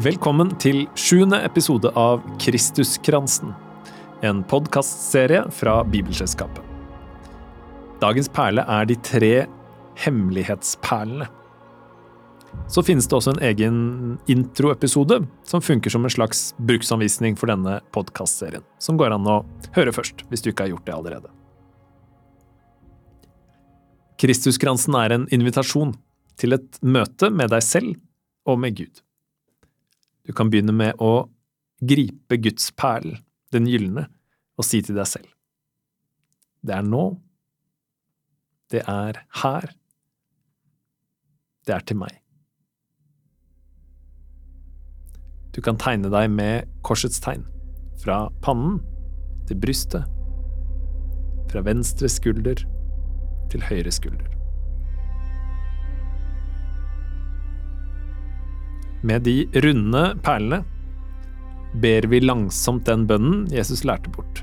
Velkommen til sjuende episode av Kristuskransen, en podkastserie fra Bibelselskapet. Dagens perle er de tre hemmelighetsperlene. Så finnes det også en egen introepisode som funker som en slags bruksanvisning for denne podkastserien, som går an å høre først, hvis du ikke har gjort det allerede. Kristuskransen er en invitasjon til et møte med deg selv og med Gud. Du kan begynne med å gripe Guds perlen, den gylne, og si til deg selv. Det er nå. Det er her. Det er til meg. Du kan tegne deg med korsets tegn, fra pannen til brystet, fra venstre skulder til høyre skulder. Med de runde perlene ber vi langsomt den bønnen Jesus lærte bort,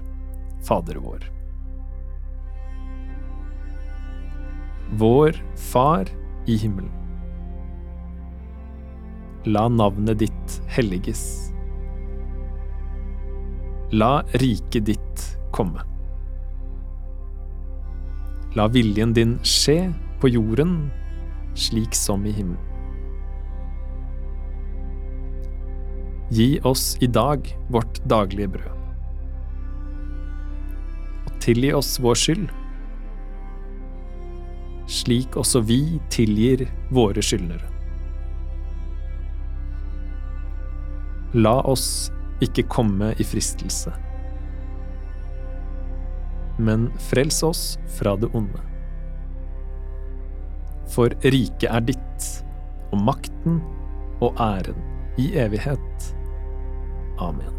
Fader vår. Vår Far i himmelen. La navnet ditt helliges. La riket ditt komme. La viljen din skje på jorden slik som i himmelen. Gi oss i dag vårt daglige brød. Og tilgi oss vår skyld, slik også vi tilgir våre skyldnere. La oss ikke komme i fristelse, men frels oss fra det onde. For riket er ditt, og makten og æren i evighet. Amen.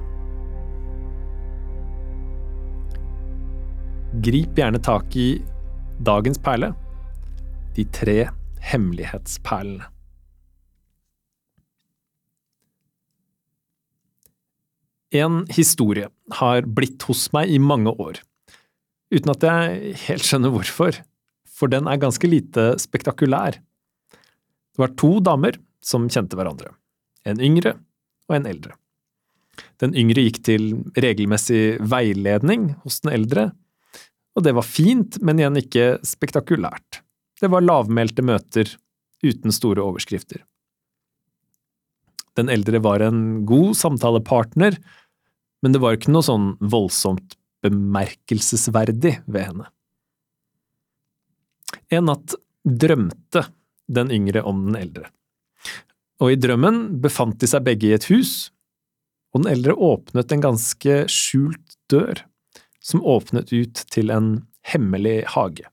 Grip gjerne tak i dagens perle, de tre hemmelighetsperlene. En historie har blitt hos meg i mange år, uten at jeg helt skjønner hvorfor, for den er ganske lite spektakulær. Det var to damer som kjente hverandre, en yngre og en eldre. Den yngre gikk til regelmessig veiledning hos den eldre, og det var fint, men igjen ikke spektakulært. Det var lavmælte møter uten store overskrifter. Den eldre var en god samtalepartner, men det var ikke noe sånn voldsomt bemerkelsesverdig ved henne. En natt drømte den yngre om den eldre, og i drømmen befant de seg begge i et hus, og den eldre åpnet en ganske skjult dør, som åpnet ut til en hemmelig hage.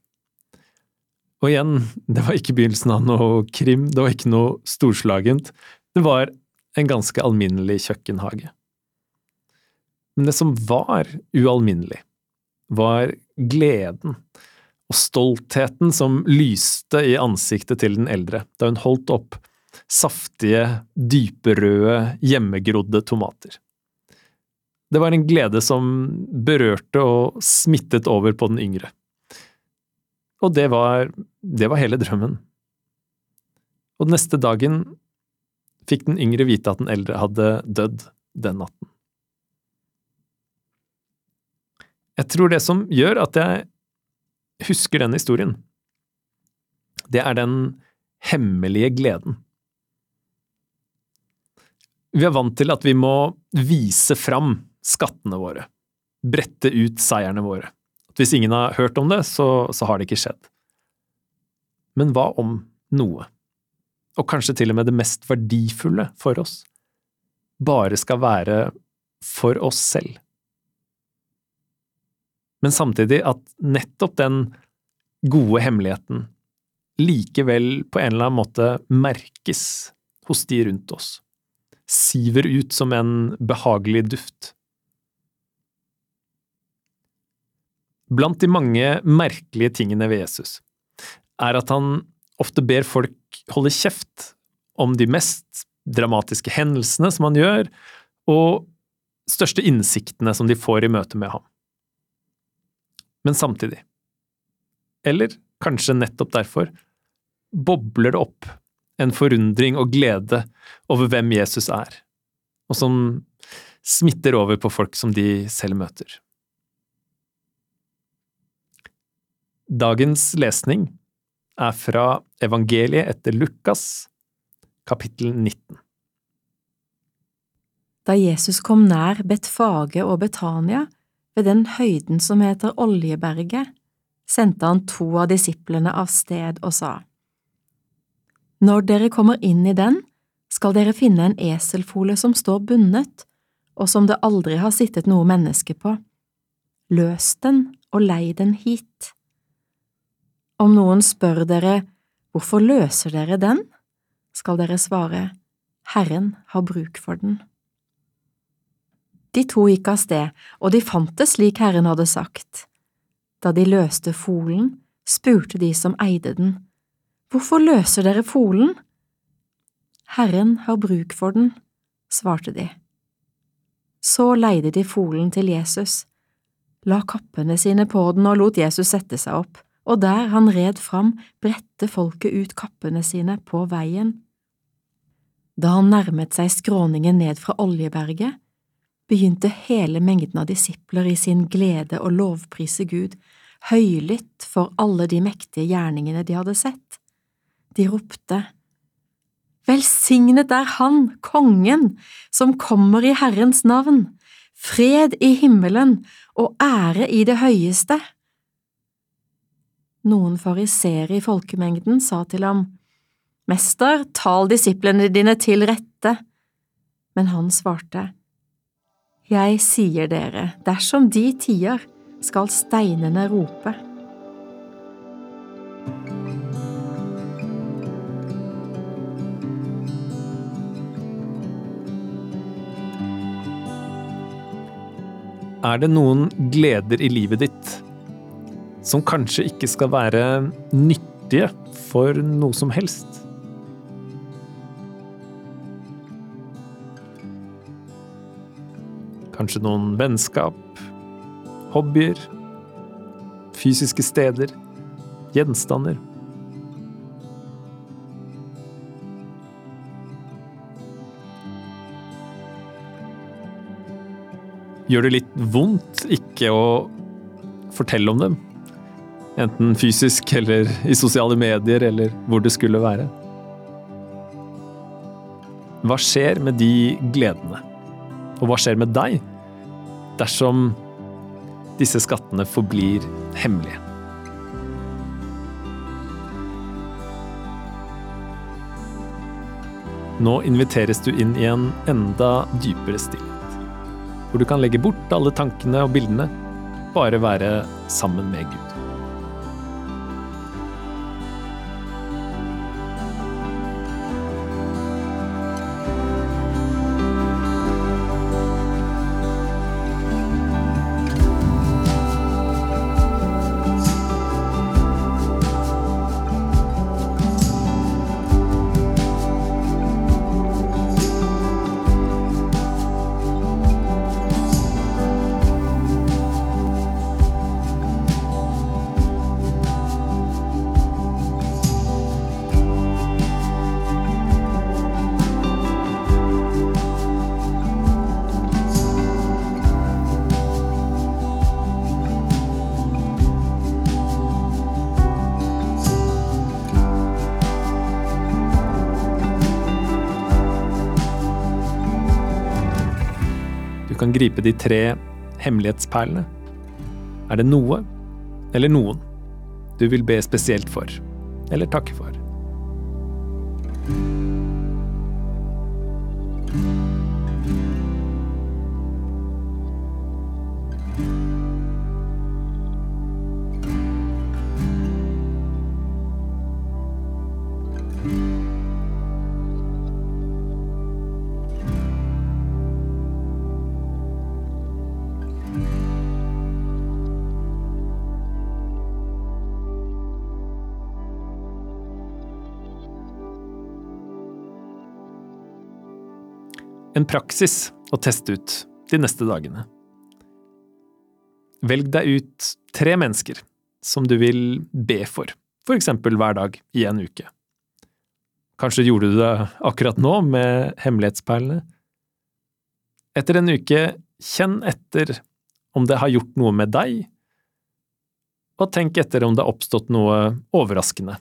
Og igjen, det var ikke begynnelsen av noe krim, det var ikke noe storslagent, det var en ganske alminnelig kjøkkenhage. Men det som var ualminnelig, var gleden og stoltheten som lyste i ansiktet til den eldre da hun holdt opp saftige, dyperøde, hjemmegrodde tomater. Det var en glede som berørte og smittet over på den yngre. Og det var, det var hele drømmen. Og neste dagen fikk den yngre vite at den eldre hadde dødd den natten. Jeg tror det som gjør at jeg husker den historien, det er den hemmelige gleden. Vi er vant til at vi må vise fram skattene våre, brette ut seierne våre. At hvis ingen har hørt om det, så, så har det ikke skjedd. Men hva om noe, og kanskje til og med det mest verdifulle for oss, bare skal være for oss selv? Men samtidig at nettopp den gode hemmeligheten likevel på en eller annen måte merkes hos de rundt oss siver ut som en behagelig duft. Blant de mange merkelige tingene ved Jesus er at han ofte ber folk holde kjeft om de mest dramatiske hendelsene som han gjør, og største innsiktene som de får i møte med ham. Men samtidig, eller kanskje nettopp derfor, bobler det opp en forundring og glede over hvem Jesus er, og som smitter over på folk som de selv møter. Dagens lesning er fra Evangeliet etter Lukas, kapittel 19. Da Jesus kom nær Betfage og Betania, ved den høyden som heter Oljeberget, sendte han to av disiplene av sted og sa, Når dere kommer inn i den, skal dere finne en eselfole som står bundet, og som det aldri har sittet noe menneske på. Løs den og lei den hit. Om noen spør dere hvorfor løser dere den, skal dere svare Herren har bruk for den. De to gikk av sted, og de fant det slik Herren hadde sagt. Da de løste folen, spurte de som eide den, Hvorfor løser dere folen? Herren har bruk for den, svarte de. Så leide de folen til Jesus, la kappene sine på den og lot Jesus sette seg opp og der han red fram, bredte folket ut kappene sine på veien. Da han nærmet seg skråningen ned fra Oljeberget, begynte hele mengden av disipler i sin glede å lovprise Gud, høylytt for alle de mektige gjerningene de hadde sett. De ropte, Velsignet er Han, Kongen, som kommer i Herrens navn, fred i himmelen og ære i det høyeste. Noen fariseere i folkemengden sa til ham, Mester, tal disiplene dine til rette. Men han svarte, Jeg sier dere, dersom de tier, skal steinene rope. Er det noen gleder i livet ditt som kanskje ikke skal være nyttige for noe som helst. Kanskje noen vennskap, hobbyer, fysiske steder, gjenstander. Gjør det litt vondt ikke å fortelle om dem? Enten fysisk eller i sosiale medier eller hvor det skulle være. Hva skjer med de gledene? Og hva skjer med deg dersom disse skattene forblir hemmelige? Nå inviteres du inn i en enda dypere stillhet, hvor du kan legge bort alle tankene og bildene, bare være sammen med Gud. Kan gripe de tre hemmelighetsperlene. Er det noe, eller noen, du vil be spesielt for, eller takke for? En praksis å teste ut de neste dagene. Velg deg ut tre mennesker som du vil be for, for eksempel hver dag i en uke. Kanskje gjorde du det akkurat nå med hemmelighetsperlene? Etter en uke, kjenn etter om det har gjort noe med deg, og tenk etter om det har oppstått noe overraskende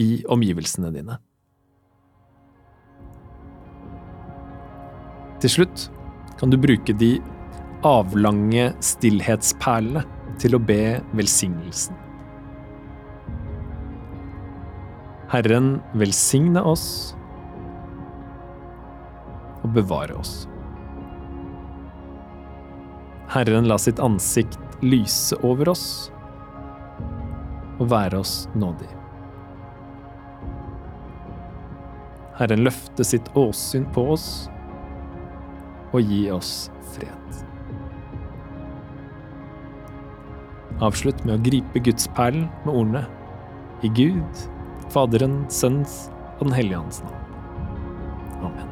i omgivelsene dine. Til slutt kan du bruke de avlange stillhetsperlene til å be velsignelsen. Herren velsigne oss og bevare oss. Herren la sitt ansikt lyse over oss og være oss nådig. Herren løfte sitt åsyn på oss og gi oss fred. Avslutt med å gripe gudsperlen med ordene i Gud, Faderen, Sønns og Den hellige hans navn. Amen.